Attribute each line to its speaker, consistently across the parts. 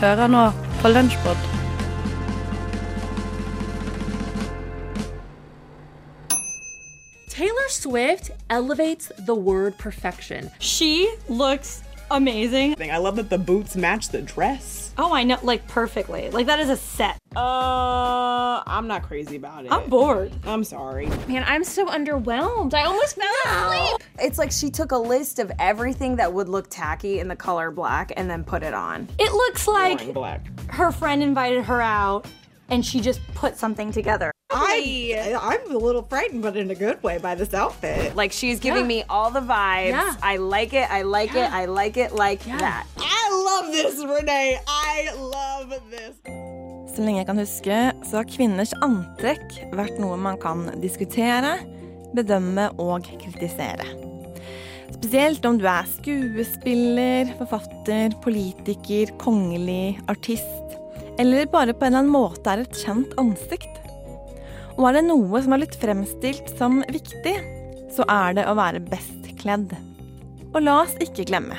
Speaker 1: Hører nå på Lunsjpod.
Speaker 2: Taylor Swift elevates the word perfection.
Speaker 3: She looks amazing.
Speaker 4: I love that the boots match the dress.
Speaker 3: Oh, I know, like perfectly. Like that is a set.
Speaker 4: Uh, I'm not crazy about it.
Speaker 3: I'm bored.
Speaker 4: I'm sorry.
Speaker 2: Man, I'm so underwhelmed. I almost fell asleep.
Speaker 5: It's like she took a list of everything that would look tacky in the color black and then put it on.
Speaker 3: It looks like
Speaker 4: black.
Speaker 3: her friend invited her out and she just put something together.
Speaker 6: I I'm a little frightened, but in a good way, by this outfit.
Speaker 5: Like she's giving me all the vibes.
Speaker 2: Yeah.
Speaker 5: I like it. I like it. I like it like that.
Speaker 6: I love this, Renee. I love this.
Speaker 7: Så lenge jeg kan huske, så har kvinners antrekk vært noe man kan diskutere, bedømme og kritisere. Spesielt om du er skuespiller, forfatter, politiker, kongelig, artist, eller bare på en eller annen måte er et kjent ansikt. Og er det noe som er blitt fremstilt som viktig, så er det å være best kledd. Og la oss ikke glemme.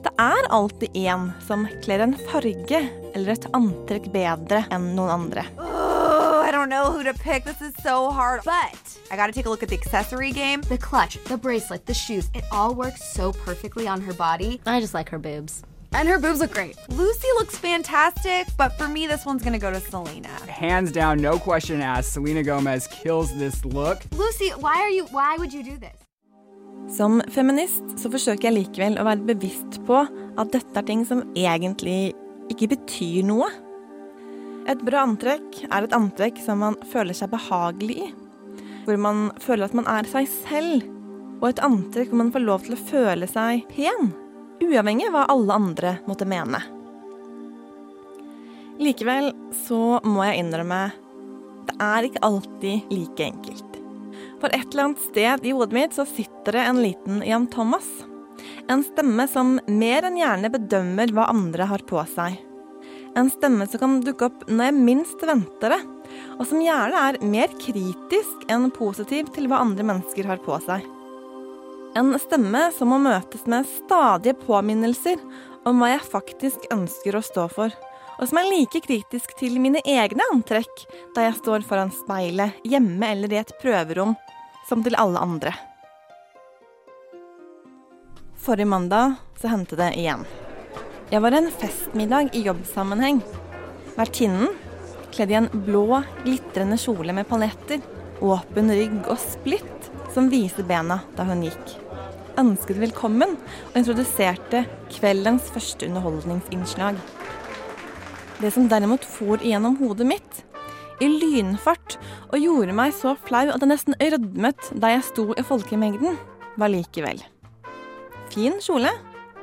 Speaker 7: Det er alltid en som kler en farge eller et antrekk bedre enn noen andre.
Speaker 8: Oh, I don't know who to pick. This is so hard. But I gotta take a look at the accessory game.
Speaker 9: The clutch, the bracelet, the shoes, it all works so perfectly on her body. I just like her boobs.
Speaker 8: And her boobs look great. Lucy looks fantastic, but for me, this one's gonna go to Selena.
Speaker 10: Hands down, no question asked, Selena Gomez kills this look.
Speaker 9: Lucy, why are you why would you do this?
Speaker 7: Som feminist så forsøker jeg likevel å være bevisst på at dette er ting som egentlig ikke betyr noe. Et bra antrekk er et antrekk som man føler seg behagelig i. Hvor man føler at man er seg selv. Og et antrekk hvor man får lov til å føle seg pen. Uavhengig av hva alle andre måtte mene. Likevel så må jeg innrømme det er ikke alltid like enkelt. For et eller annet sted i hodet mitt så sitter det en liten Jan Thomas. En stemme som mer enn gjerne bedømmer hva andre har på seg. En stemme som kan dukke opp når jeg minst venter det, og som gjerne er mer kritisk enn positiv til hva andre mennesker har på seg. En stemme som må møtes med stadige påminnelser om hva jeg faktisk ønsker å stå for, og som er like kritisk til mine egne antrekk da jeg står foran speilet, hjemme eller i et prøverom, som til alle andre. Forrige mandag så hendte det igjen. Jeg var en festmiddag i jobbsammenheng. Vertinnen, kledd i en blå, glitrende kjole med paljetter, åpen rygg og splitt som viste bena da hun gikk. Ønsket velkommen og introduserte kveldens første underholdningsinnslag. Det som derimot for igjennom hodet mitt, i lynfart, og gjorde meg så flau at jeg nesten rødmet da jeg sto i folkemengden, var likevel. Fin kjole,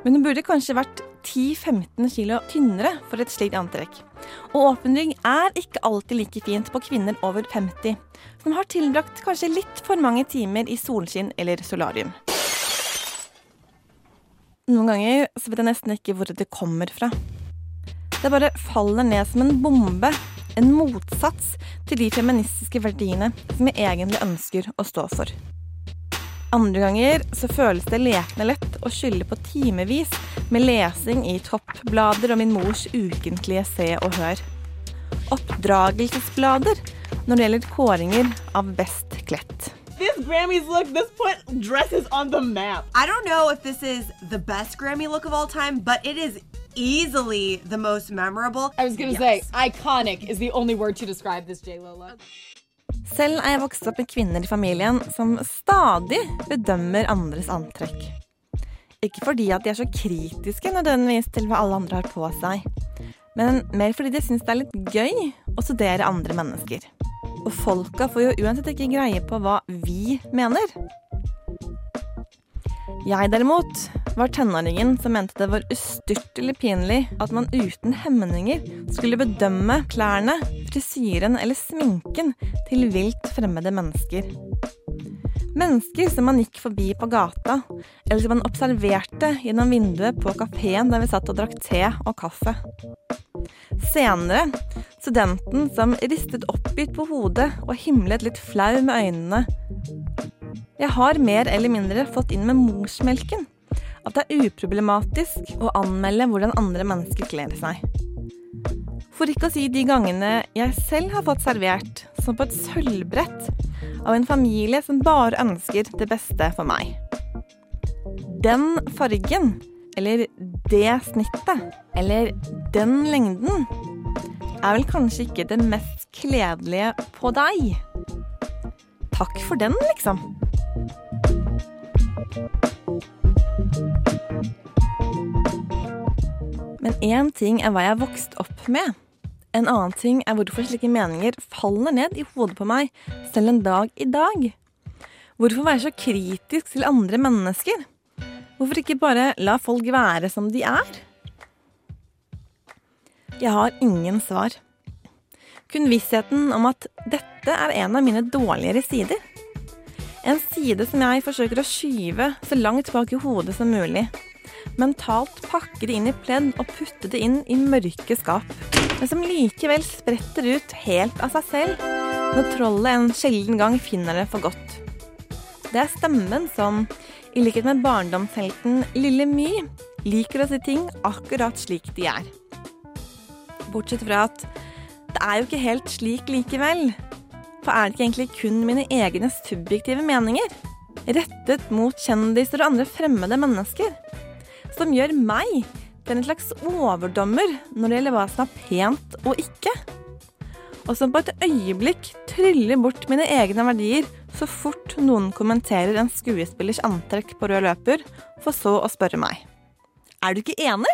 Speaker 7: men hun burde kanskje vært 10-15 kilo tynnere for et slikt antrekk. Og åpen rygg er ikke alltid like fint på kvinner over 50, som har tilbrakt kanskje litt for mange timer i solskinn eller solarium. Noen ganger så vet jeg nesten ikke hvor det kommer fra. Det bare faller ned som en bombe, en motsats til de feministiske verdiene som jeg egentlig ønsker å stå for. Andre ganger så føles det lekende lett å skylde på timevis med lesing i toppblader og min mors ukentlige Se og Hør. Oppdragelsesblader når det gjelder kåringer av best kledt.
Speaker 4: This Grammys look, this put dresses on the map.
Speaker 8: I don't know if this is the best Grammy look of all time, but it is easily the most memorable.
Speaker 2: I was gonna say iconic is the only word to describe this J-Lo look.
Speaker 7: Selv er jeg vokst opp med kvinner i familien som stadig bedømmer andres antrekk. Ikke fordi at de er så kritiske nødvendigvis til hva alle andre har på seg, men mer fordi de syns det er litt gøy å studere andre mennesker. Og folka får jo uansett ikke greie på hva vi mener. Jeg derimot var tenåringen som mente det var ustyrtelig pinlig at man uten hemninger skulle bedømme klærne, frisyren eller sminken til vilt fremmede mennesker. Mennesker som man gikk forbi på gata, eller som man observerte gjennom vinduet på kafeen der vi satt og drakk te og kaffe. Senere studenten som ristet oppgitt på hodet og himlet litt flau med øynene. Jeg har mer eller mindre fått inn med morsmelken at det er uproblematisk å anmelde hvordan andre mennesker kler seg. For ikke å si de gangene jeg selv har fått servert, som på et sølvbrett, av en familie som bare ønsker det beste for meg. Den fargen, eller det snittet, eller den lengden, er vel kanskje ikke det mest kledelige på deg. Takk for den, liksom. Men én ting er hva jeg har vokst opp med. En annen ting er hvorfor slike meninger faller ned i hodet på meg selv en dag i dag. Hvorfor være så kritisk til andre mennesker? Hvorfor ikke bare la folk være som de er? Jeg har ingen svar. Kun vissheten om at dette er en av mine dårligere sider. En side som jeg forsøker å skyve så langt bak i hodet som mulig. Mentalt pakke det inn i pledd og putte det inn i mørke skap. Men som likevel spretter ut helt av seg selv når trollet en sjelden gang finner det for godt. Det er stemmen som, i likhet med barndomshelten Lille My, liker å si ting akkurat slik de er. Bortsett fra at det er jo ikke helt slik likevel. For er det ikke egentlig kun mine egne subjektive meninger, rettet mot kjendiser og andre fremmede mennesker, som gjør meg til en slags overdommer når det gjelder hva som er pent og ikke? Og som på et øyeblikk tryller bort mine egne verdier så fort noen kommenterer en skuespillers antrekk på rød løper, for så å spørre meg. Er du ikke enig?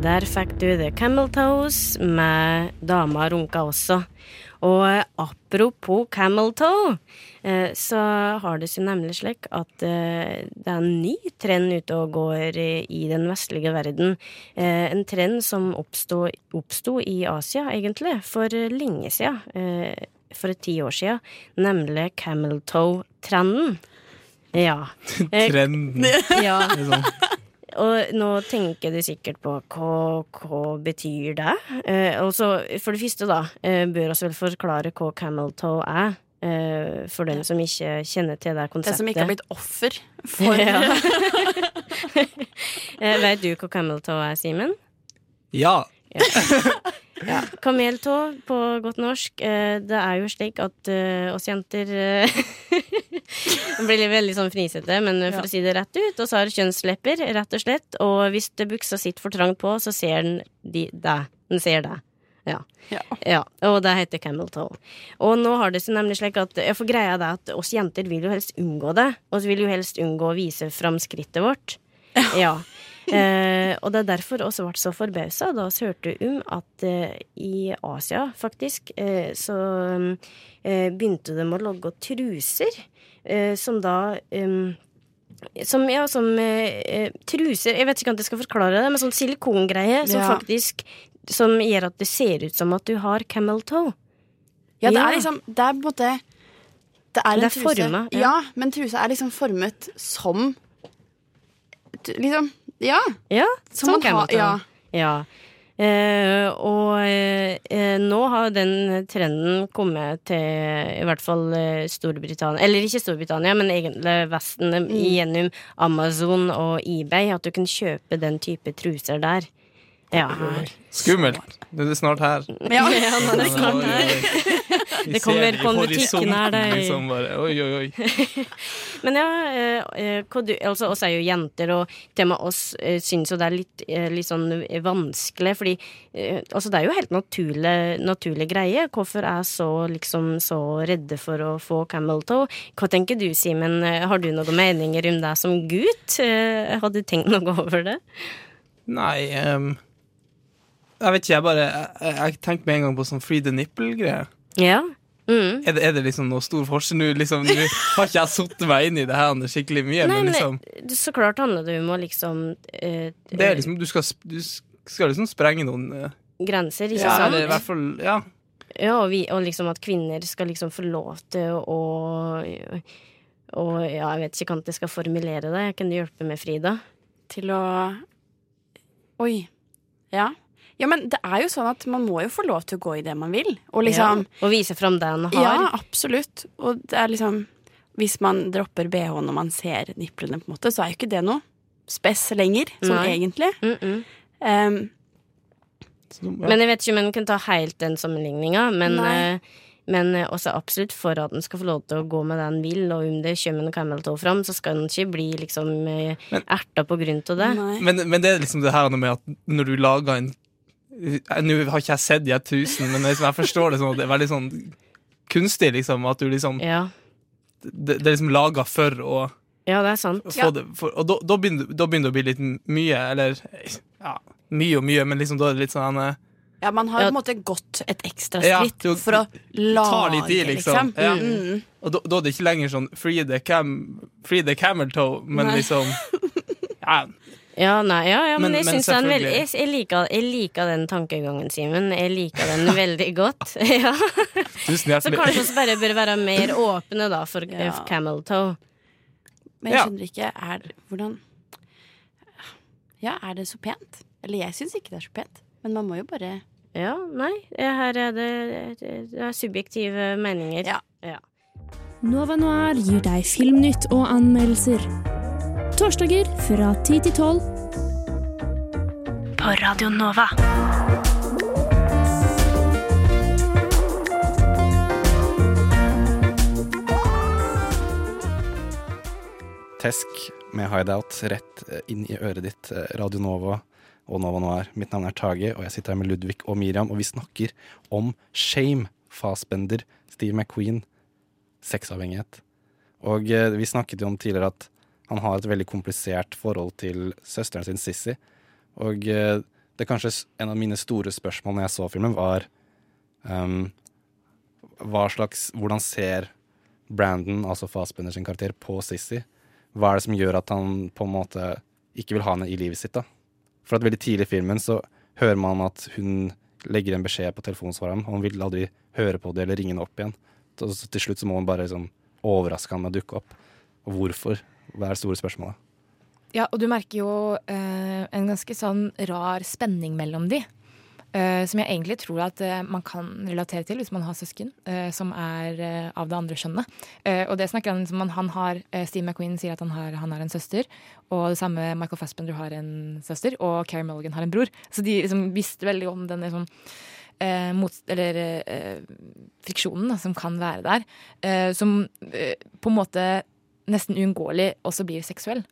Speaker 11: Der fikk du The Camel Toes med Dama runka også. Og apropos camel toe, eh, så har det seg nemlig slik at eh, det er en ny trend ute og går i den vestlige verden. Eh, en trend som oppsto, oppsto i Asia, egentlig, for lenge siden. For ti år siden. Nemlig camel toe-trenden. Ja.
Speaker 12: Trenden.
Speaker 11: Ja. Og nå tenker du sikkert på hva, hva betyr det? Eh, for det første, da, eh, bør vi vel forklare hva camel toe er. Eh, for den som ikke kjenner til det konseptet.
Speaker 13: Den som ikke har blitt offer for
Speaker 11: Ja. eh, vet du hva camel toe er, Simen?
Speaker 12: Ja.
Speaker 11: Ja. Kameltå på godt norsk. Eh, det er jo slik at eh, oss jenter blir veldig sånn fnisete, men for å si det rett ut, og så har kjønnslepper, rett og slett. Og hvis buksa sitter for trangt på, så ser den de, deg. Den ser deg. Ja. ja. Og det heter camel toe. Og nå har det seg nemlig slik at jeg får greia det at oss jenter vil jo helst unngå det. Og så vil jo helst unngå å vise fram skrittet vårt. Ja. Eh, og det er derfor oss ble så forbausa da vi hørte om at eh, i Asia, faktisk, eh, så eh, begynte de å logge truser som da som, ja, som eh, eh, truser Jeg vet ikke om jeg skal forklare det, men sånn silikongreie som
Speaker 13: Ja.
Speaker 11: faktisk Som gjør at det ser ut som at du har camel toe.
Speaker 13: Ja, det er liksom Det er på en måte Det er en
Speaker 11: Det er
Speaker 13: truse.
Speaker 11: formet, ja.
Speaker 13: ja. men trusa er liksom formet som Liksom Ja.
Speaker 11: Ja,
Speaker 13: Som
Speaker 11: som camel toe.
Speaker 13: ja.
Speaker 11: Ja. Eh, og eh, nå har den trenden kommet til i hvert fall eh, Storbritannia Eller ikke Storbritannia, men egentlig Vesten
Speaker 13: Mm.
Speaker 11: gjennom Amazon og eBay. At du kan kjøpe den type truser der. Ja.
Speaker 12: Skummelt. Det er snart her.
Speaker 11: Ja, ja, nå er det snart her.
Speaker 12: Vi
Speaker 11: Det kommer på butikken her, det.
Speaker 12: Liksom bare, oi, oi, oi.
Speaker 11: Men ja, eh, eh, du, altså, oss er jo jenter, og med oss eh, syns jo det er litt, litt sånn vanskelig, fordi altså, det er jo helt naturlig, naturlig greie. Hvorfor er så liksom så redde for å få camel toe? Hva tenker du, Simen? Har du noen meninger om deg som gutt? Har du tenkt noe over det?
Speaker 12: Nei um, Jeg vet ikke, jeg bare Jeg, jeg tenkte med en gang på sånn free the nipple-greie.
Speaker 11: Ja. Mm.
Speaker 12: Er, det, er det liksom noe stor forskjell nå? Liksom, nå har ikke jeg satt meg inn i det her skikkelig mye,
Speaker 11: Nei,
Speaker 12: men liksom
Speaker 11: men så klart handler det om å liksom uh,
Speaker 12: Det er liksom Du skal, du skal liksom sprenge noen uh,
Speaker 11: Grenser, ikke
Speaker 12: ja,
Speaker 11: sant?
Speaker 12: Eller i hvert fall Ja.
Speaker 11: Ja, og, vi, og liksom at kvinner skal liksom få lov til å Og ja, jeg vet ikke hvordan jeg skal formulere det. Kan du hjelpe meg, Frida?
Speaker 13: Til å Oi. Ja. Ja, men det er jo sånn at man må jo få lov til å gå i det man vil. Og liksom
Speaker 11: ja, og vise fram det han har.
Speaker 13: Ja, absolutt. Og det er liksom Hvis man dropper bh når man ser nipplene, på en måte, så er jo ikke det noe spess lenger, sånn
Speaker 11: Nei.
Speaker 13: egentlig.
Speaker 11: Mm -mm.
Speaker 13: Um,
Speaker 11: Men jeg vet ikke om en kan ta helt den sammenligninga, men,
Speaker 13: Nei.
Speaker 11: eh, men eh, også absolutt for at en skal få lov til å gå med det en vil, og om det kommer en camel fram, så skal en ikke bli liksom eh, erta på grunn av det.
Speaker 12: Men, men det er liksom det her med at når du lager en Nå har ikke jeg sett de tusen, men liksom jeg forstår det sånn at det er veldig sånn kunstig, liksom. At du liksom
Speaker 11: Ja.
Speaker 12: Det, det er liksom laga for å
Speaker 11: Ja, det er sant.
Speaker 12: få det for, Og da, da, begynner, da begynner det å bli litt mye, eller ja, mye og mye, men liksom da er det litt sånn eh,
Speaker 13: ja, man har på en måte gått et ekstra skritt
Speaker 12: ja,
Speaker 13: for å
Speaker 12: ta
Speaker 13: lage,
Speaker 12: litt i, liksom. Ja.
Speaker 13: Mm.
Speaker 12: Og da, da er det ikke lenger sånn free the, cam, free the camel toe, men
Speaker 11: Nei.
Speaker 12: liksom ja,
Speaker 11: Ja, nei, ja, ja, men,
Speaker 12: Men-
Speaker 11: jeg
Speaker 12: men
Speaker 11: synes den vel, jeg, jeg, liker, jeg liker den tankegangen, Simen. Jeg liker den veldig godt. ja.
Speaker 12: Tusen
Speaker 11: Så kanskje vi bare bør være mer åpne da for
Speaker 13: Ja.
Speaker 11: eh, camel toe.
Speaker 13: Men jeg
Speaker 12: Ja.
Speaker 13: skjønner ikke er, hvordan Ja, er det så pent? Eller jeg syns ikke det er så pent. Men man må jo bare
Speaker 11: Ja, nei, her er det, det, det er subjektive meninger.
Speaker 13: Ja.
Speaker 14: Nova Noir gir deg filmnytt og anmeldelser. Torsdager fra 10 til 12. På Radio Nova.
Speaker 15: Tesk med Hideout rett eh, inn i øret ditt. eh, Radio Nova og Nova Noir. Mitt navn er Tage, og jeg sitter her med Ludvig og Miriam, og vi snakker om shame. Fassbender, Steve McQueen, sexavhengighet. Og eh, vi snakket jo om tidligere at han har et veldig komplisert forhold til søsteren sin Sissy. Og eh, det kanskje en av mine store spørsmål når jeg så filmen, var um, hva slags Hvordan ser Brandon, altså Fassbender sin karakter, på Sissy? Hva er det som gjør at han på en måte ikke vil ha henne i livet sitt? da? For at veldig tidlig i filmen så hører man at hun legger en beskjed på telefonsvareren, og han vil aldri høre på det eller ringe henne opp igjen. Så, til slutt så må hun bare liksom overraske han med å dukke opp. Og hvorfor? Hva er det store spørsmålet?
Speaker 16: Ja, og du merker jo eh, en ganske sånn rar spenning mellom de. eh, som jeg egentlig tror at eh, man kan relatere til hvis man har søsken eh, som er eh, av det andre skjønnet. Eh, og det snakker han om. Han har, Steve McQueen sier at han har, han har en søster. Og det samme Michael Fassbender har en søster. Og Carrie Mulligan har en bror. Så de liksom visste veldig om denne sånn eh, mot, eller eh, friksjonen da, som kan være der. eh, som på en måte nesten uunngåelig også blir seksuell.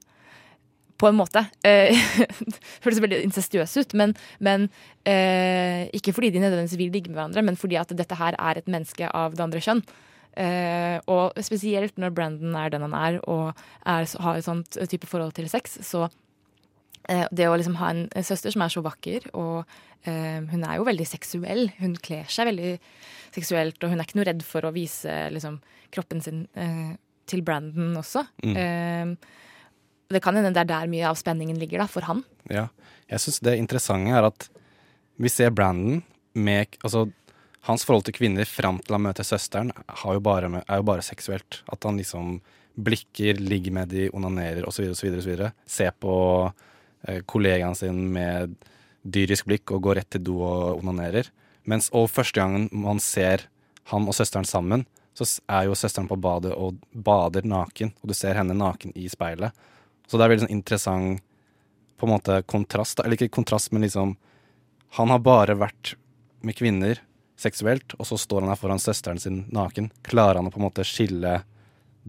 Speaker 16: På en måte. Eh, Høres veldig incestuøs ut, men, men eh, ikke fordi de nødvendigvis vil ligge med hverandre, men fordi at dette her er et menneske av det andre kjønn. Eh, og spesielt når Brandon er den han er, og er, har et sånt type forhold til sex, så eh, det å liksom ha en søster som er så vakker, og eh, hun er jo veldig seksuell. Hun kler seg veldig seksuelt, og hun er ikke noe redd for å vise liksom, kroppen sin eh, til Brandon også.
Speaker 15: Mm.
Speaker 16: Eh, det kan hende det er der mye av spenningen ligger, da, for han.
Speaker 15: Ja. Jeg syns det interessante er at vi ser Brandon med Altså, hans forhold til kvinner fram til han møter søsteren, har jo bare er jo bare seksuelt. At han liksom blikker, ligger med de, onanerer osv., osv., osv. Ser på eh, kollegaen sin med dyrisk blikk og går rett til do og onanerer. Mens og første gangen man ser han og søsteren sammen, så er jo søsteren på badet og bader naken, og du ser henne naken i speilet. Så det er veldig sånn interessant på en måte kontrast, eller ikke kontrast, men liksom Han har bare vært med kvinner seksuelt, og så står han her foran søsteren sin naken. Klarer han å på en måte skille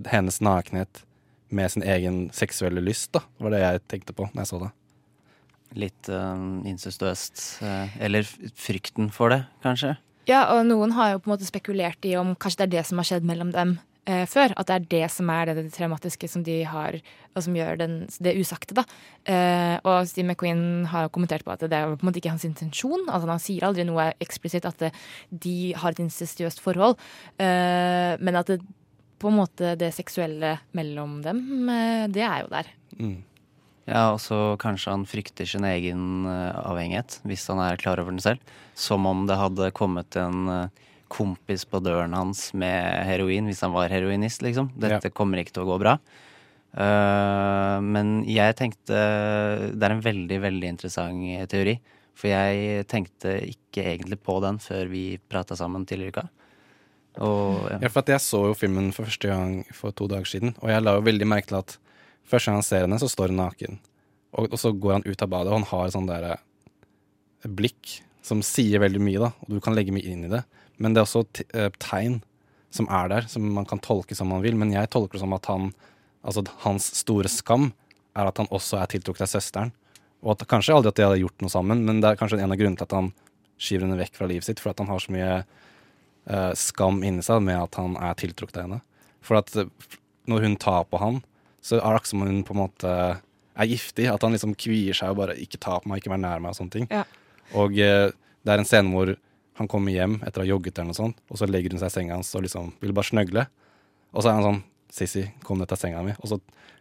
Speaker 15: hennes nakenhet med sin egen seksuelle lyst, da? Det var det jeg tenkte på når jeg så det.
Speaker 17: Litt uh, incestuøst. eh, eller frykten for det, kanskje.
Speaker 16: Ja, og noen har jo på en måte spekulert i om kanskje det er det som har skjedd mellom dem eh, før. At det er det som er det, det traumatiske som de har, og som gjør den, det usagte. Eh, og Steve McQueen har jo kommentert på at det er på en måte ikke hans intensjon. Altså Han sier aldri noe eksplisitt at det, de har et incestuøst forhold, eh, men at det, på en måte det seksuelle mellom dem, eh, det er jo der.
Speaker 17: Ja, og så kanskje han frykter sin egen eh, avhengighet, hvis han er klar over den selv. Som om det hadde kommet en eh, kompis på døren hans med heroin, hvis han var heroinist, liksom. Dette kommer ikke til å gå bra. Uh, men jeg tenkte Det er en veldig, veldig interessant teori. For jeg tenkte ikke egentlig på den før vi prata sammen tidligere i uka. Og ja.
Speaker 15: Ja, for at jeg så jo filmen for første gang for to dager siden, og jeg la jo veldig merke til at første gang han ser henne, så står hun naken. Og, og så går han ut av badet, og han har sånn der eh, blikk som sier veldig mye, da, og du kan legge mye inn i det. Men det er også eh, tegn som er der, som man kan tolke som man vil. Men jeg tolker det som at han, altså hans store skam er at han også er tiltrukket av søsteren. Og at kanskje aldri at de hadde gjort noe sammen, men det er kanskje en av grunnene til at han skyver henne vekk fra livet sitt, for at han har så mye uh, skam inni seg med at han er tiltrukket av henne. For at når hun tar på han, så er det akkurat som hun på en måte er giftig. At han liksom kvier seg og bare 'ikke ta på meg, ikke vær nær meg' og sånne ting.
Speaker 16: Ja.
Speaker 15: Og eh, det er en scene hvor han kommer hjem etter å ha jogget eller noe sånt, og så legger hun seg i senga hans og liksom vil bare snøgle. Og så er han sånn 'Sissy, kom deg til senga mi'. Og så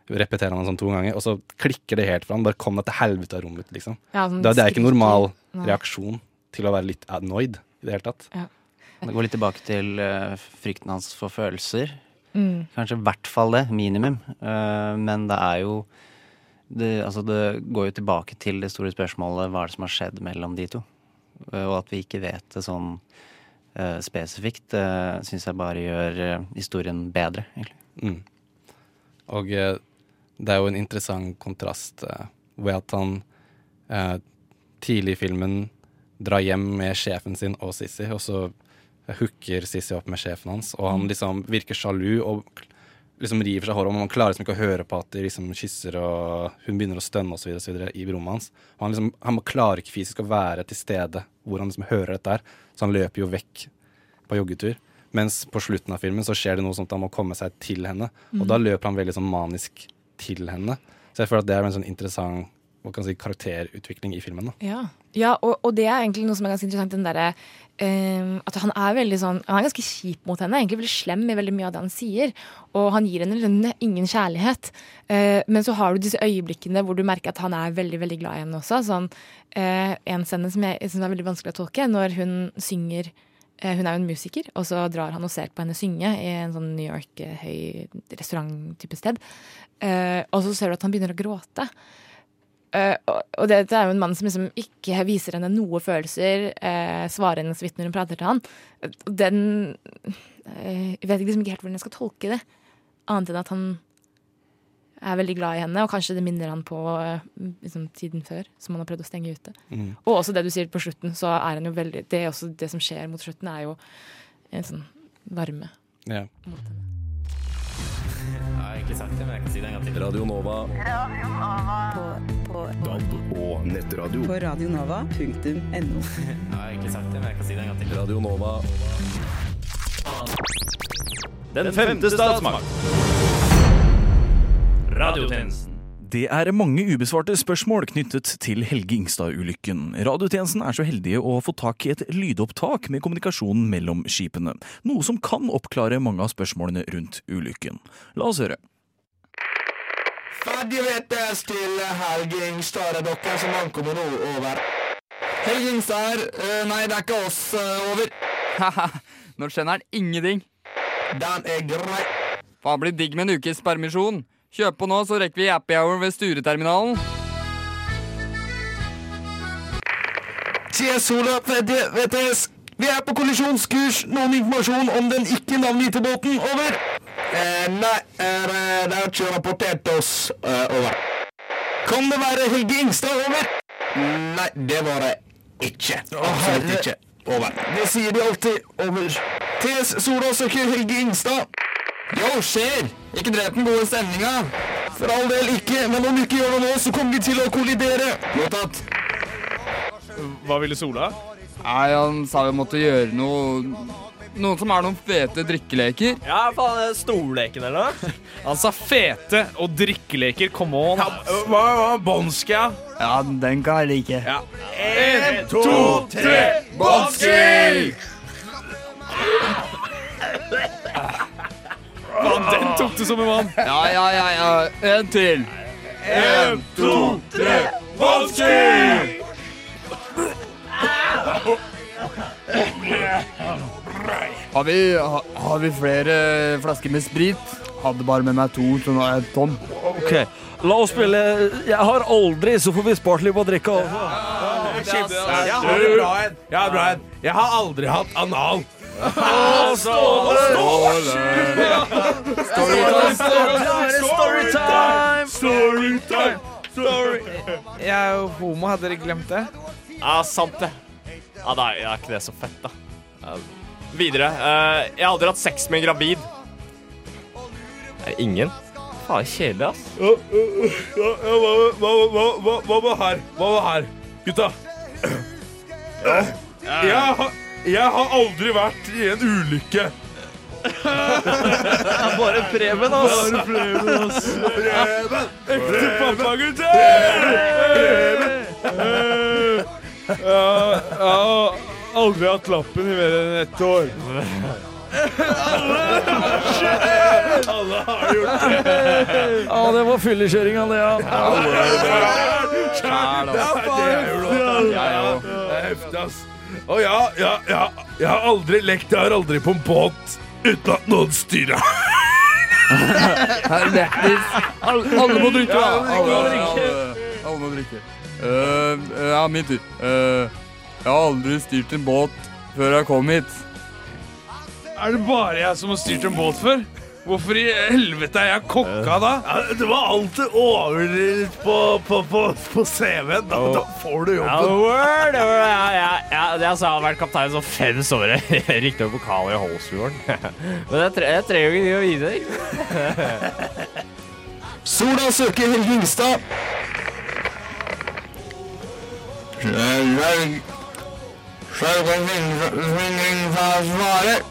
Speaker 15: repeterer han det sånn to ganger, og så klikker det helt for han. Bare kom deg til helvete av rommet, liksom.
Speaker 16: Ja, sånn
Speaker 15: det, det er ikke normal
Speaker 16: Nei.
Speaker 15: reaksjon til å være litt annoyed i det hele tatt.
Speaker 17: Det går litt tilbake til uh, frykten hans for følelser.
Speaker 16: Mm.
Speaker 17: Kanskje i hvert fall det, minimum. Eh, men det er jo det, altså det går jo tilbake til det store spørsmålet hva er det som har skjedd mellom de to. Eh, og at vi ikke vet det sånn uh, spesifikt, uh, syns jeg bare gjør uh, historien bedre, egentlig.
Speaker 15: Mm. Og uh, det er jo en interessant kontrast ved at han eh, tidlig i filmen drar hjem med sjefen sin og Sissy, og så hooker Sissy opp med sjefen hans, og han
Speaker 16: Mm.
Speaker 15: liksom virker sjalu og liksom river seg i håret, og man klarer liksom ikke å høre på at de liksom kysser, og hun begynner å stønne videre i rommet hans. Og han liksom, han klarer ikke fysisk å være til stede hvor han liksom hører dette her, så han løper jo vekk på joggetur. Mens på slutten av filmen så skjer det noe sånt at han må komme seg til henne, og
Speaker 16: Mm.
Speaker 15: da løper han veldig sånn manisk til henne. Så jeg føler at det er en sånn interessant si, karakterutvikling i filmen. da.
Speaker 16: Ja, ja og, og det er egentlig noe som er ganske interessant. Den der, uh, At han er veldig sånn Han er ganske kjip mot henne. Egentlig veldig slem i veldig mye av det han sier. Og han gir henne liksom ingen kjærlighet. Uh, men så har du disse øyeblikkene hvor du merker at han er veldig veldig glad i henne også. Sånn, uh, en scene som jeg synes er veldig vanskelig å tolke, når hun synger eh, Hun er jo en musiker, og så drar han og ser på henne synge i en sånn New York eh, høy restaurant-type sted. Og så ser du at han begynner å gråte. Eh, og dette er jo en mann som liksom ikke viser henne noe følelser, uh, svarer henne så vidt når hun prater til han. Den uh, Jeg vet liksom ikke helt hvordan jeg skal tolke det, annet enn at han er veldig glad i henne, og kanskje det minner han på liksom, tiden før, som han har prøvd å stenge ute.
Speaker 15: Mm.
Speaker 16: Og også det du sier på slutten, så er han jo veldig Det, er også det som skjer mot slutten, er jo en sånn varme.
Speaker 15: Ja.
Speaker 18: Mot har egentlig sagt det, men jeg kan si det en gang til. Radio Nova. Radio Nova.
Speaker 19: På,
Speaker 18: DAB og nettradio.
Speaker 19: på radionova.no.
Speaker 18: Jeg har egentlig sagt det, men jeg kan si det en gang til. Radio Nova. Den femte statsmakt. Radiotjenesten.
Speaker 20: Det er mange ubesvarte spørsmål knyttet til Helge Ingstad-ulykken. Radiotjenesten er så heldige å få tak i et lydopptak med kommunikasjonen mellom skipene, noe som kan oppklare mange av spørsmålene rundt ulykken. La oss høre.
Speaker 21: Ferdig VTS til Helge Ingstad, er dere som ankommer nå, over. Helge Ingstad, eh, nei, det er ikke oss, Uh, over.
Speaker 22: Haha, nå skjønner han ingenting.
Speaker 21: Den er grei.
Speaker 22: Faen blir digg med en ukes permisjon. Kjøp på nå, så rekker vi happy hour ved Stureterminalen.
Speaker 21: Tje, Sola VTS. Vi er på kollisjonskurs. Noen informasjon om den ikke navngitte båten, over. Eh, nei, er, eh, det er ikke rapportert oss, eh, over. Kan det være Helge Ingstad, over? Nei, det var det ikke. Absolutt ikke. Over. Det sier de alltid, over. TS Sola søker Helge Ingstad. Yo, skjer! Ikke drep den gode stemninga. For all del ikke, men om du ikke gjør det nå, så kommer vi til å kollidere. Mottatt.
Speaker 22: Hva ville Sola? Nei, Han sa vi måtte gjøre noe Noen som er noen fete drikkeleker.
Speaker 23: Ja, faen, Storleken eller noe? Han sa fete og drikkeleker. Come on. Hva var Bonska?
Speaker 22: Ja, den kan jeg like.
Speaker 23: Ja. En, to, tre, bånski! Faen, den tok du som en mann.
Speaker 22: Ja, ja, ja, ja. En til.
Speaker 23: En, to, tre,
Speaker 22: Har vi, ha, har vi flere flasker med sprit? Hadde bare med meg to, så nå er jeg tom.
Speaker 20: Ok, la oss spille Jeg har aldri, så får vi spart litt på å også.
Speaker 23: kjempe-
Speaker 21: Ja,
Speaker 23: Jeg har en bra en. Jeg har bra en. Jeg har aldri hatt anal.
Speaker 24: Storytime!
Speaker 23: Storytime!
Speaker 24: Story. Jeg er jo homo, hadde dere glemt det?
Speaker 23: Ja, sant det. Ja, da er ikke det så fett, da. Ja, videre. Uh, jeg har aldri hatt sex med en gravid. Er det ingen? Faen, kjedelig, ass. Ja, ja, ja, hva, hva, hva, hva, hva med her? Hva med her? Gutta. Ja. Jeg, har, jeg har aldri vært i en ulykke.
Speaker 24: Bare Preben, ass.
Speaker 23: Bare Preben, ass. Preben! Ekte pappagutter! Ja, ja. har aldri hatt lappen i mer enn ett år. Alle har gjort det.
Speaker 20: Ja, det var fyllekjøringa, det, ja.
Speaker 23: Det er jo. Det er heftig, ass. Og ja, ja, ja. Jeg har aldri lekt, jeg har aldri på en båt uten at noen styrer.
Speaker 22: Alle, alle må drikke,
Speaker 23: alle
Speaker 22: Alle, alle, alle må drikke. Uh, ja, min tur. Eh, jeg har aldri styrt en båt før jeg kom hit.
Speaker 23: Er det bare jeg som har styrt en båt før? Hvorfor i helvete er jeg kokka da? det var alltid overdrevet på, på, på, på CV-en. Da, da får du
Speaker 22: Ja,
Speaker 23: jobben.
Speaker 22: word,
Speaker 23: ja, ja, ja, det altså, jeg har vært kaptein så fem somre. Riktignok pokal i Holsfjorden. Men jeg, tre, jeg trenger jo ikke å vite deg.
Speaker 21: Sola søker Helge Ingstad. Svaret.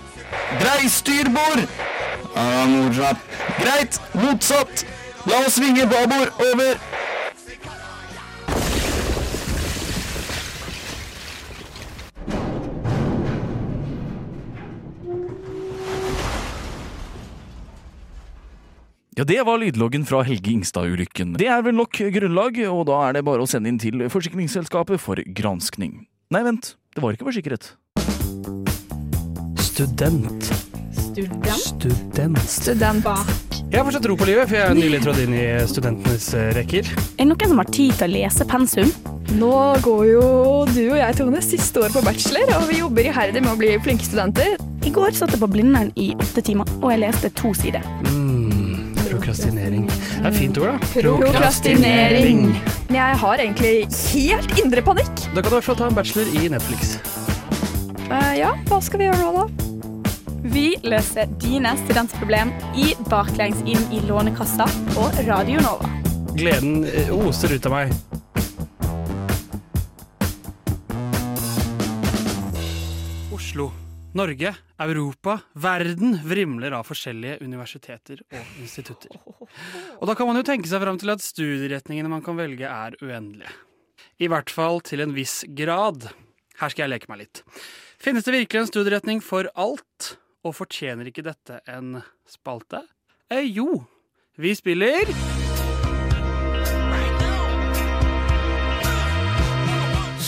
Speaker 21: Brei styrbord. Motsatt. Greit, motsatt. La oss svinge babord over.
Speaker 20: Ja, Det var lydloggen fra Helge Ingstad-ulykken. Det er vel nok grunnlag, og da er det bare å sende inn til Forsikringsselskapet for granskning. Nei, vent. Det var ikke forsikret.
Speaker 25: Student.
Speaker 2: Student?
Speaker 25: Student.
Speaker 2: Student.
Speaker 25: Jeg har fortsatt tro på livet, for jeg er nylig trådt inn i studentenes eh, rekker.
Speaker 26: Er det noen som har tid til å lese pensum?
Speaker 27: Nå går jo du og jeg, Tone, siste år på bachelor, og vi jobber iherdig med å bli flinke studenter.
Speaker 26: I går satt jeg på Blindern i åtte timer, og jeg leste to sider.
Speaker 25: Mm, prokrastinering. Det er fint ord, da.
Speaker 27: Prokrastinering. Jeg har egentlig helt indre panikk.
Speaker 25: Da kan du i hvert fall ta en bachelor i Netflix.
Speaker 27: Uh, ja, hva skal vi gjøre nå, da?
Speaker 26: Vi løser dine studentproblem i Baklengs inn i Lånekassa på Radio Nova.
Speaker 25: Gleden eh, oser ut av meg. Norge, Europa, verden vrimler av forskjellige universiteter og institutter. Og da kan man jo tenke seg fram til at studieretningene man kan velge er uendelige. I hvert fall til en viss grad. Her skal jeg leke meg litt. Finnes det virkelig en studieretning for alt, og fortjener ikke dette en spalte? Eh, jo. Vi spiller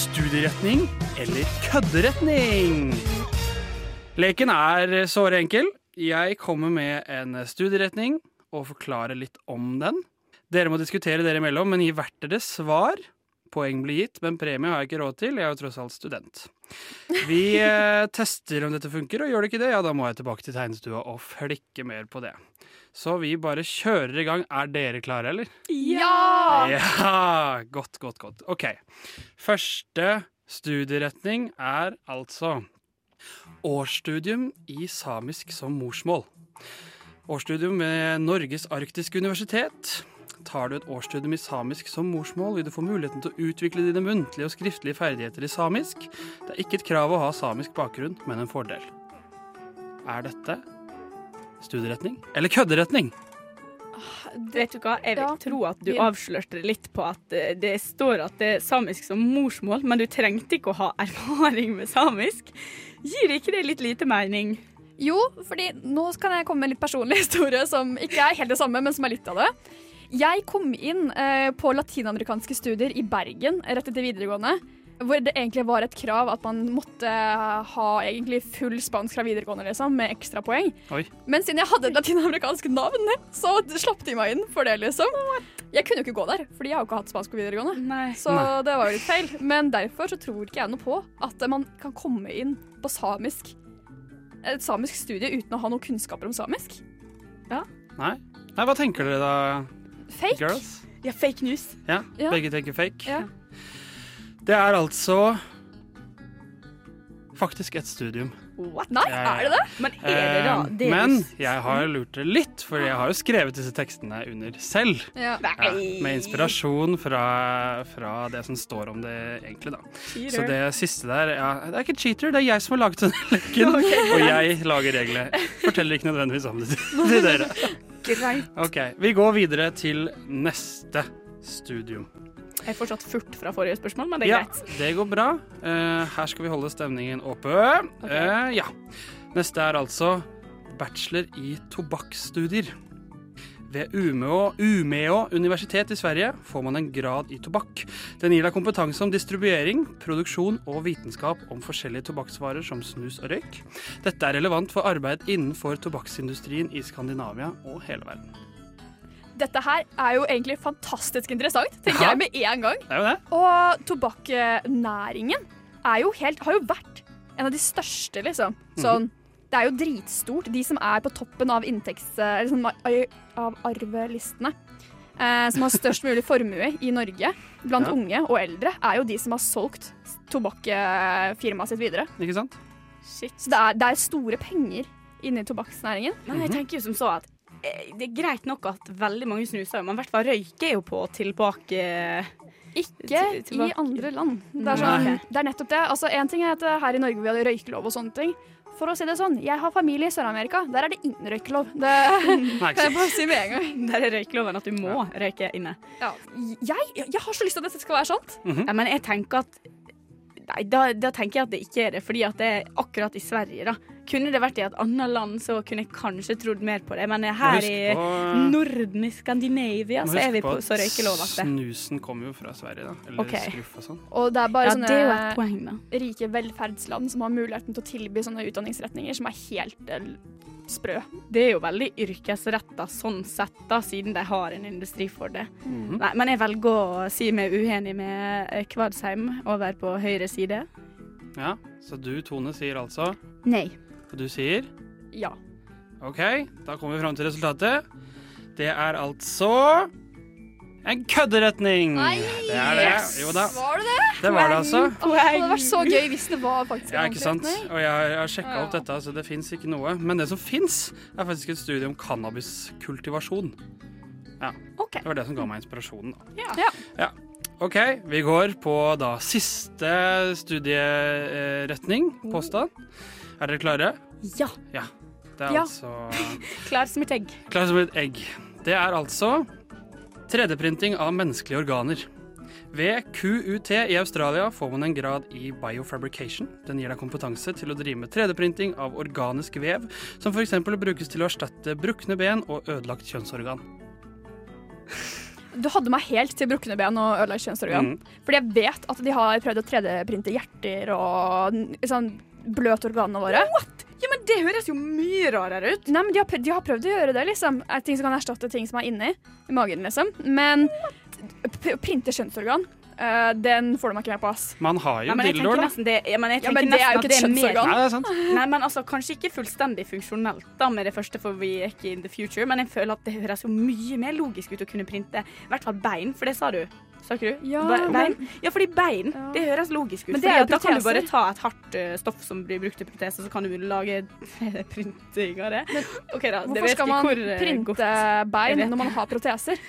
Speaker 25: Studieretning eller kødderetning? Leken er såre enkel. Jeg kommer med en studieretning og forklarer litt om den. Dere må diskutere dere imellom, men gi hvert deres svar. Poeng blir gitt, men premie har jeg ikke råd til. Jeg er jo tross alt student. Vi eh, tester om dette funker, og gjør det ikke det, ja, da må jeg tilbake til tegnestua og flikke mer på det. Så vi bare kjører i gang. Er dere klare, eller?
Speaker 27: Ja!
Speaker 25: Ja! Godt, godt, godt. OK. Første studieretning er altså årsstudium i samisk som morsmål. Årsstudium ved Norges arktiske universitet. Tar du et årsstudium i samisk som morsmål, vil du få muligheten til å utvikle dine muntlige og skriftlige ferdigheter i samisk. Det er ikke et krav å ha samisk bakgrunn, men en fordel. Er dette studieretning eller kødderetning?
Speaker 26: Vet du hva, jeg vil tro at du avslørte litt på at eh, det står at det er samisk som morsmål, men du trengte ikke å ha erfaring med samisk. Gir ikke det litt lite mening?
Speaker 27: Jo, fordi nå kan jeg komme med en litt personlig historie som ikke er helt det samme, men som er litt av det. Jeg kom inn eh, på latinamerikanske studier i Bergen rett etter videregående.
Speaker 28: Hvor det egentlig var et krav at man måtte ha egentlig full spansk fra videregående, liksom, med ekstrapoeng.
Speaker 25: Oi.
Speaker 28: Men siden jeg hadde et latinamerikansk navn, så slapp de meg inn for det, liksom. Jeg kunne jo ikke gå der, fordi jeg har jo ikke hatt spansk på videregående. Så
Speaker 26: Nei.
Speaker 28: det var jo litt feil. Men derfor så tror ikke jeg noe på at man kan komme inn på samisk et samisk studie uten å ha noen kunnskaper om samisk.
Speaker 26: Ja.
Speaker 25: Nei. Nei, hva tenker dere da,
Speaker 28: Fake.
Speaker 25: girls?
Speaker 26: Ja, fake news.
Speaker 25: Ja,
Speaker 28: Ja.
Speaker 25: begge tenker fake.
Speaker 28: Ja.
Speaker 25: Det er altså faktisk et studium.
Speaker 26: What?
Speaker 28: Nei, er det det?
Speaker 26: Men er det da
Speaker 25: Eh, Men jeg har lurt det litt, for jeg har jo skrevet disse tekstene under selv.
Speaker 28: Ja.
Speaker 25: Ja, med inspirasjon fra, fra det som står om det egentlig, da.
Speaker 26: Cheater.
Speaker 25: Så det siste der ja, Det er ikke cheater, det er jeg som har laget denne leken.
Speaker 26: Okay.
Speaker 25: Og jeg lager reglene. Forteller ikke nødvendigvis om det til dere.
Speaker 26: Greit.
Speaker 25: Ok, Vi går videre til neste studium.
Speaker 26: Jeg er fortsatt furt fra forrige spørsmål, men det er
Speaker 25: Ja,
Speaker 26: greit.
Speaker 25: det går bra. Uh, her skal vi holde stemningen oppe. Eh, ja. Neste er altså bachelor i tobakksstudier. Ved Umeå, Umeå universitet i Sverige får man en grad i tobakk. Den gir deg kompetanse om distribuering, produksjon og vitenskap om forskjellige tobakksvarer som snus og røyk. Dette er relevant for arbeid innenfor tobakksindustrien i Skandinavia og hele verden.
Speaker 28: Dette her er jo egentlig fantastisk interessant, tenker
Speaker 25: Ja.
Speaker 28: jeg med en gang.
Speaker 25: Det er jo det.
Speaker 28: Og tobakknæringen er jo helt, har jo vært en av de største, liksom. Sånn, det er jo dritstort. De som er på toppen av inntekts... Eller sånn, av arvelistene. Eh, som har størst mulig formue i Norge blant
Speaker 25: Ja.
Speaker 28: unge og eldre, er jo de som har solgt tobakkfirmaet sitt videre.
Speaker 25: Ikke sant?
Speaker 26: Shit.
Speaker 28: Så det er, det er store penger inni tobakksnæringen.
Speaker 26: Men jeg tenker jo som så at det er greit nok at veldig mange snuser, men i hvert fall røyk er jo på tilbake
Speaker 28: Ikke i andre land. Det er, sånn, det er nettopp det. Altså, en ting er at her i Norge vi hadde røykelov og sånne ting. For å si det sånn, jeg har familie i Sør-Amerika. Der er det ingen røykelov. Det kan jeg bare si med en gang.
Speaker 26: Der er røykeloven at du må røyke inne.
Speaker 28: Ja. Jeg, jeg har så lyst til at dette skal være sant.
Speaker 26: ja, men jeg tenker at Nei, da, da tenker jeg at det ikke er det, fordi at det er akkurat i Sverige, da. Kunne det vært i et annet land, så kunne jeg kanskje trodd mer på det. Men her i
Speaker 25: på-
Speaker 26: Norden, i Skandinavia, så er vi på så røykelovete.
Speaker 25: Snusen kommer jo fra Sverige, da. Eller
Speaker 26: okay.
Speaker 25: skruff og sånn.
Speaker 28: Og det er bare
Speaker 26: Ja,
Speaker 28: sånne
Speaker 26: er et poeng, da.
Speaker 28: rike velferdsland som har muligheten til å tilby sånne utdanningsretninger som er helt eh, sprø.
Speaker 26: Det er jo veldig yrkesretta sånn sett, da, siden de har en industri for det.
Speaker 25: Mhm.
Speaker 26: Nei, men jeg velger å si meg uenig med eh, Kvadsheim over på høyre side.
Speaker 25: Ja, Så du, Tone, sier altså
Speaker 26: Nei.
Speaker 25: Og du sier
Speaker 28: Ja.
Speaker 25: OK, da kommer vi fram til resultatet. Det er altså en kødderetning. Nei, det er det. Jo da.
Speaker 28: Var det det?
Speaker 25: Det var det, altså.
Speaker 28: Åh, det hadde vært så gøy hvis det var faktisk
Speaker 25: Ja, ikke sant? Og jeg, har- jeg har sjekka opp dette, så det fins ikke noe. Men det som fins, er faktisk et studie om cannabiskultivasjon. Ja. Det var det som ga meg inspirasjonen, da.
Speaker 28: Ja.
Speaker 25: Ja. OK, vi går på da siste studieretning, påstand. Er dere klare?
Speaker 26: Ja.
Speaker 25: Ja. Det er
Speaker 26: Ja.
Speaker 25: altså
Speaker 26: Klar som et egg.
Speaker 25: Klar som et egg. Det er altså 3D-printing av menneskelige organer. Ved QUT i Australia får man en grad i biofabrication. Den gir deg kompetanse til å drive med 3D-printing av organisk vev, som f.eks. brukes til å erstatte brukne ben og ødelagt kjønnsorgan.
Speaker 28: Du hadde meg helt til brukne ben og ødelagt kjønnsorgan.
Speaker 25: Mm.
Speaker 28: Fordi jeg vet at de har prøvd å 3D-printe hjerter og sånn bløt organene våre.
Speaker 26: What? Ja, men Det høres jo mye rarere ut.
Speaker 28: Nei, men de har, prøvd, de har prøvd å gjøre det, liksom. Ting som kan erstatte ting som er inni i magen, liksom. Men p- printe kjønnsorgan, eh, den får du meg ikke med på, ass.
Speaker 25: Man har jo
Speaker 26: men
Speaker 25: dildoer,
Speaker 26: tenker
Speaker 25: da.
Speaker 26: det, ja, men jeg
Speaker 28: Ja, men det er jo ikke et
Speaker 26: det mer-
Speaker 28: kjønnsorgan.
Speaker 25: Nei, det er sant.
Speaker 26: Nei, men altså, Kanskje ikke fullstendig funksjonelt da med det første, for vi er ikke in the future, men jeg føler at det høres jo mye mer logisk ut å kunne printe i hvert fall bein, for det sa du. Sa ikke du?
Speaker 28: Ja,
Speaker 26: Be- bein? ja fordi bein, det høres logisk ut.
Speaker 28: Men det er
Speaker 26: da kan du bare ta et hardt eh, stoff som blir brukt til protese, så kan du lage printing av det. Ok da, det
Speaker 28: Hvorfor
Speaker 26: vet
Speaker 28: skal
Speaker 26: ikke
Speaker 28: man
Speaker 26: hvor, eh,
Speaker 28: printe
Speaker 26: godt
Speaker 28: bein når man har proteser?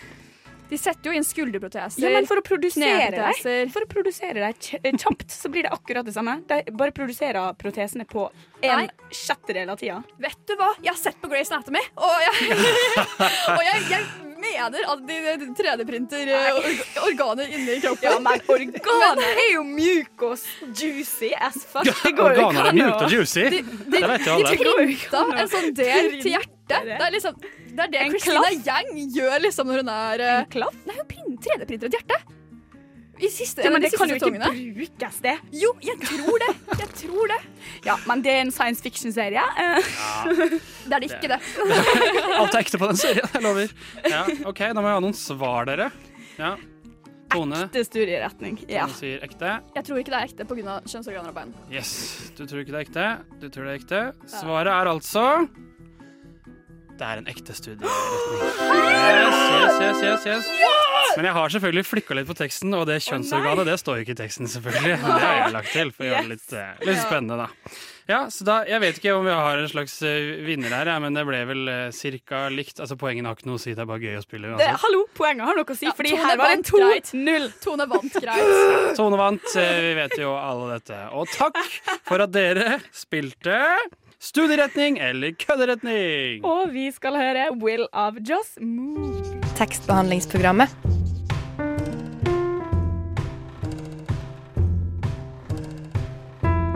Speaker 28: De setter jo inn skulderproteser.
Speaker 26: Ja, men for å produsere
Speaker 28: deg,
Speaker 26: dem For å produsere dem kjapt, så blir det akkurat det samme. De bare produserer protesene på en
Speaker 28: Nei.
Speaker 26: sjettedel av tida.
Speaker 28: Vet du hva? Jeg har sett på Grace Anatomy, og jeg, og jeg, jeg mener at de de 3D-printer eh, organer inni kroppen.
Speaker 26: Ja, men organer er jo mjuke og juicy as fuck. Ja, går
Speaker 25: Organer er mjukt og juicy.
Speaker 28: De,
Speaker 25: Det vet jo alle.
Speaker 28: de printa en sånn del til hjertet. Det er liksom det er det Christina
Speaker 26: klaff?
Speaker 28: Yang gjør liksom når hun er eh,
Speaker 26: En klaff?
Speaker 28: Nei, hun prin- 3D-printer et hjerte. I siste,
Speaker 26: Ja, men
Speaker 28: de
Speaker 26: det kan jo ikke brukes, det.
Speaker 28: Jo, jeg tror det. Jeg tror det.
Speaker 26: Ja, men det er en science fiction-serie. Ja.
Speaker 28: Det er det ikke, det.
Speaker 25: Alt er ekte på den serien, jeg lover. Ja, OK, da må jeg ha noen svar, dere. Ja. Tone,
Speaker 26: Ekte studieretning. Ja.
Speaker 25: Tone sier ekte.
Speaker 28: Jeg tror ikke det er ekte pga. kjønnsorganer og bein.
Speaker 25: Yes. Du tror ikke det er ekte. Du tror det er ekte. Svaret er altså Det er en ekte studieretning. Yes, yes, yes, yes, yes. Men jeg har selvfølgelig flikka litt på teksten, og det kjønnsorganet det står jo ikke i teksten, selvfølgelig. Det har jeg lagt til for å gjøre det litt, eh, litt spennende, da. Ja, så da, Jeg vet ikke om vi har en slags eh, vinner her, ja, men det ble vel uh, cirka likt. Altså Poengene har ikke noe å si, det er bare gøy å spille.
Speaker 26: Det, hallo, poengene har noe å si, fordi her var det
Speaker 28: vant
Speaker 26: 2-0.
Speaker 28: Tone vant greit.
Speaker 25: Tone vant, eh, vi vet jo alle dette. Og takk for at dere spilte studieretning eller kødderetning.
Speaker 26: Og vi skal høre Will of Joss Move.
Speaker 29: Tekstbehandlingsprogrammet.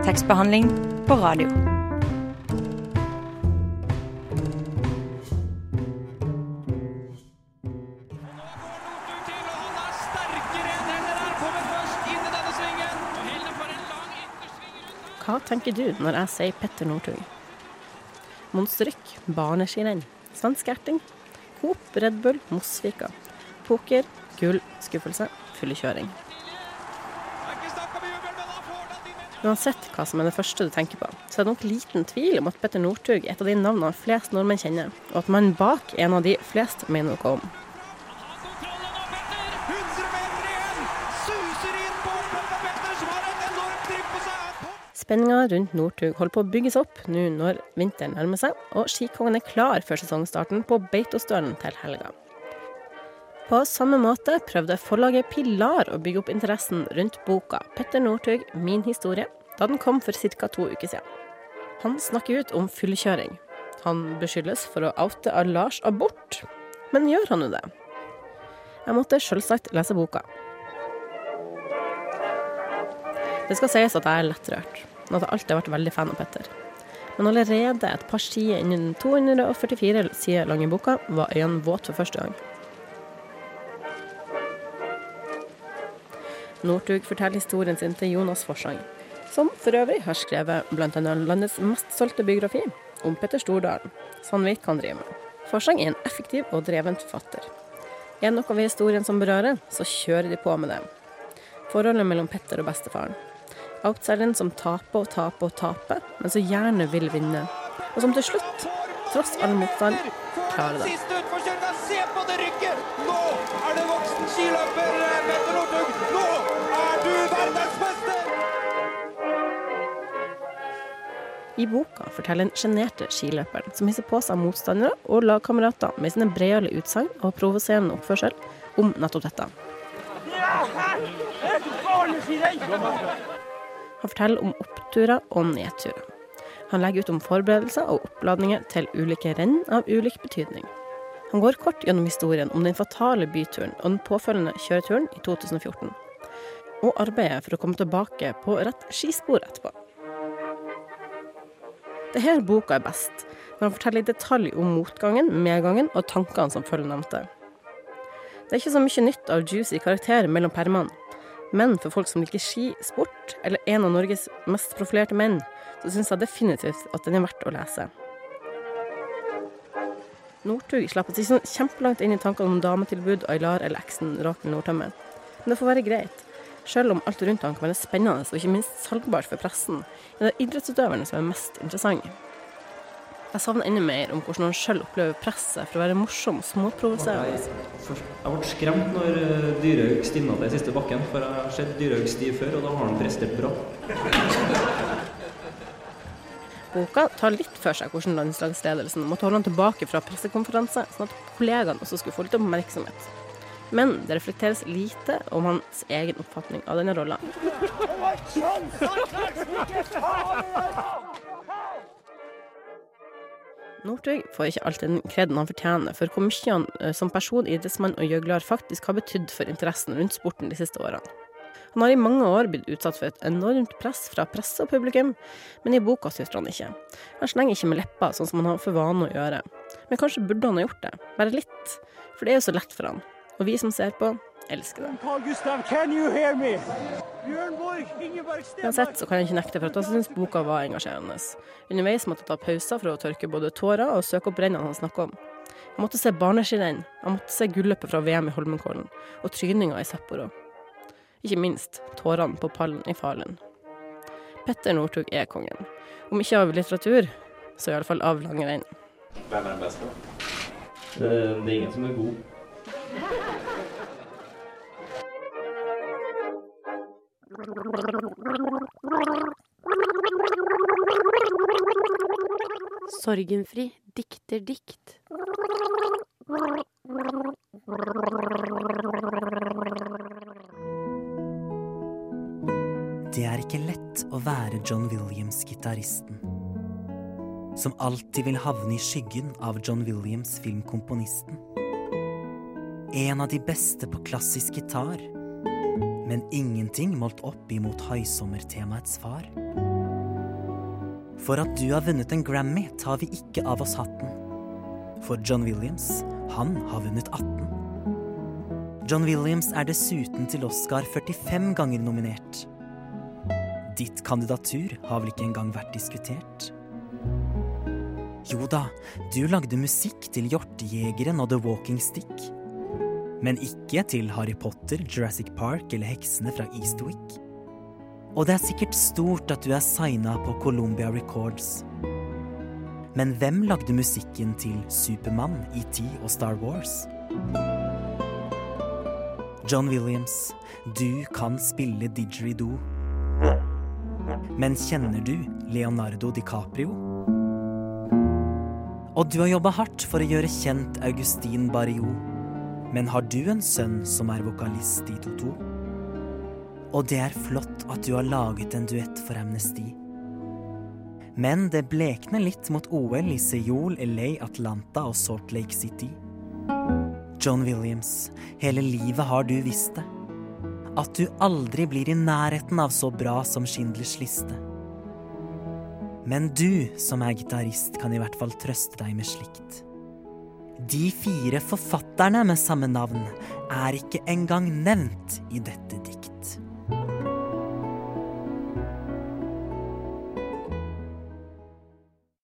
Speaker 29: Tekstbehandling på radio.
Speaker 30: Hva tenker du når jeg sier Petter Northug? Monsterrykk, barneskirenn, svensk erting, Coop, Red Bull, Mosvika, poker, gull, skuffelse, fyllekjøring. Uansett hva som er det første du tenker på, så er det nok liten tvil om at Petter Northug er et av de navnene flest nordmenn kjenner, og at mannen bak er en av de flest mener noe om. Spenninga rundt Northug holder på å bygges opp nå når vinteren nærmer seg, og skikongen er klar før sesongstarten på Beitostølen til helga. På samme måte prøvde forlaget Pilar å bygge opp interessen rundt boka 'Petter Northug min historie' da den kom for ca. to uker siden. Han snakker ut om fyllekjøring. Han beskyldes for å oute av Lars abort, men gjør han jo det? Jeg måtte selvsagt lese boka. Det skal sies at jeg er lettrørt, og at jeg alltid har vært veldig fan av Petter. Men allerede et par sider innen den 244 sider lange boka var øynene våte for første gang. Northug forteller historien sin til Jonas Forsang, som for øvrig har skrevet bl.a. landets mest solgte biografi om Petter Stordalen, så han vet hva han driver med. Forsang er en effektiv og dreven forfatter. Er det noe ved historien som berører, så kjører de på med det. Forholdet mellom Petter og bestefaren. Outsideren som taper og taper og taper, men som gjerne vil vinne. Og som til slutt, tross all motstand, klarer det.
Speaker 31: Siste utforkjøringa, se på det rykket! Nå er det voksen skiløper Petter Northug! Nå er du verdensmester!
Speaker 30: I boka forteller den sjenerte skiløperen som hisser på seg motstandere og lagkamerater med sine bredale utsagn og provoserende oppførsel om nettopp dette. Han forteller om oppturer og nedturer. Han legger ut om forberedelser og oppladninger til ulike renn av ulik betydning. Han går kort gjennom historien om den fatale byturen og den påfølgende kjøreturen i 2014, og arbeider for å komme tilbake på rett skispor etterpå. Det er her boka er best, når han forteller i detalj om motgangen, medgangen og tankene som følger nevnte. Det er ikke så mye nytt av juicy karakter mellom permene, men for folk som liker skisport, eller en av Norges mest profilerte menn, så syns jeg definitivt at den er verdt å lese. Northug slapp seg sånn kjempelangt inn i tankene om dametilbud, Aylar eller eksen Rakel Nordtømme. Men det får være greit. Selv om alt rundt han kan være spennende og ikke minst salgbart for pressen, er det idrettsutøverne som er mest interessante. Jeg savner enda mer om hvordan han sjøl opplever presset for å være morsom og småprovoserende.
Speaker 32: Jeg, jeg ble skremt når eh, Dyrhaug stivna til siste bakken, for jeg har sett Dyrhaug stiv før, og da har han prestert bra.
Speaker 30: Boka tar litt for seg hvordan landslagsledelsen måtte holde han tilbake fra pressekonferanse, sånn at kollegaene også skulle få litt oppmerksomhet. Men det reflekteres lite om hans egen oppfatning av denne rolla. Northug får ikke alltid den kreden han fortjener for hvor mye han som person, idrettsmann og gjøgler faktisk har betydd for interessen rundt sporten de siste årene. Han har i mange år blitt utsatt for et enormt press fra presse og publikum, men i boka sutrer han ikke. Han slenger ikke med leppa, sånn som han har for vane å gjøre. Men kanskje burde han ha gjort det, bare litt, for det er jo så lett for han. Og vi som ser på, elsker det.
Speaker 31: Carl Gustav, can you hear me?
Speaker 30: Uansett så kan jeg ikke nekte for at jeg syns boka var engasjerende. Underveis måtte jeg ta pauser for å tørke både tårer og søke opp rennene han snakker om. Jeg måtte se barneskirenn, jeg måtte se gulløpet fra VM i Holmenkollen, og tryninga i Sapporo. Ikke minst tårene på pallen i Falun. Petter Northug er kongen. Om ikke av litteratur, så i alle fall av langrenn.
Speaker 32: Hvem er den beste? Det, det er ingen som er god.
Speaker 33: Sorgenfri dikter dikt.
Speaker 34: Det er ikke lett å være John Williams-gitaristen. Som alltid vil havne i skyggen av John Williams, filmkomponisten. En av de beste på klassisk gitar. Men ingenting målt opp imot høysommertemaets far. For at du har vunnet en Grammy, tar vi ikke av oss hatten. For John Williams, han har vunnet 18. John Williams er dessuten til Oscar 45 ganger nominert. Ditt kandidatur har vel ikke engang vært diskutert? Jo da, du lagde musikk til Hjortejegeren og The Walking Stick. Men ikke til Harry Potter, Jurassic Park eller Heksene fra Eastwick. Og det er sikkert stort at du er signa på Columbia Records. Men hvem lagde musikken til Supermann, ET og Star Wars? John Williams, du kan spille didgeridoo. Men kjenner du Leonardo DiCaprio? Og du har jobba hardt for å gjøre kjent Augustin Barriot. Men har du en sønn som er vokalist i Toto? Og det er flott at du har laget en duett for Amnesty. Men det blekner litt mot OL i Seoul, LA, Atlanta og Salt Lake City. John Williams, hele livet har du visst det. At du aldri blir i nærheten av så bra som Schindlers liste. Men du som er gitarist, kan i hvert fall trøste deg med slikt. De fire forfatterne med samme navn er ikke engang nevnt i dette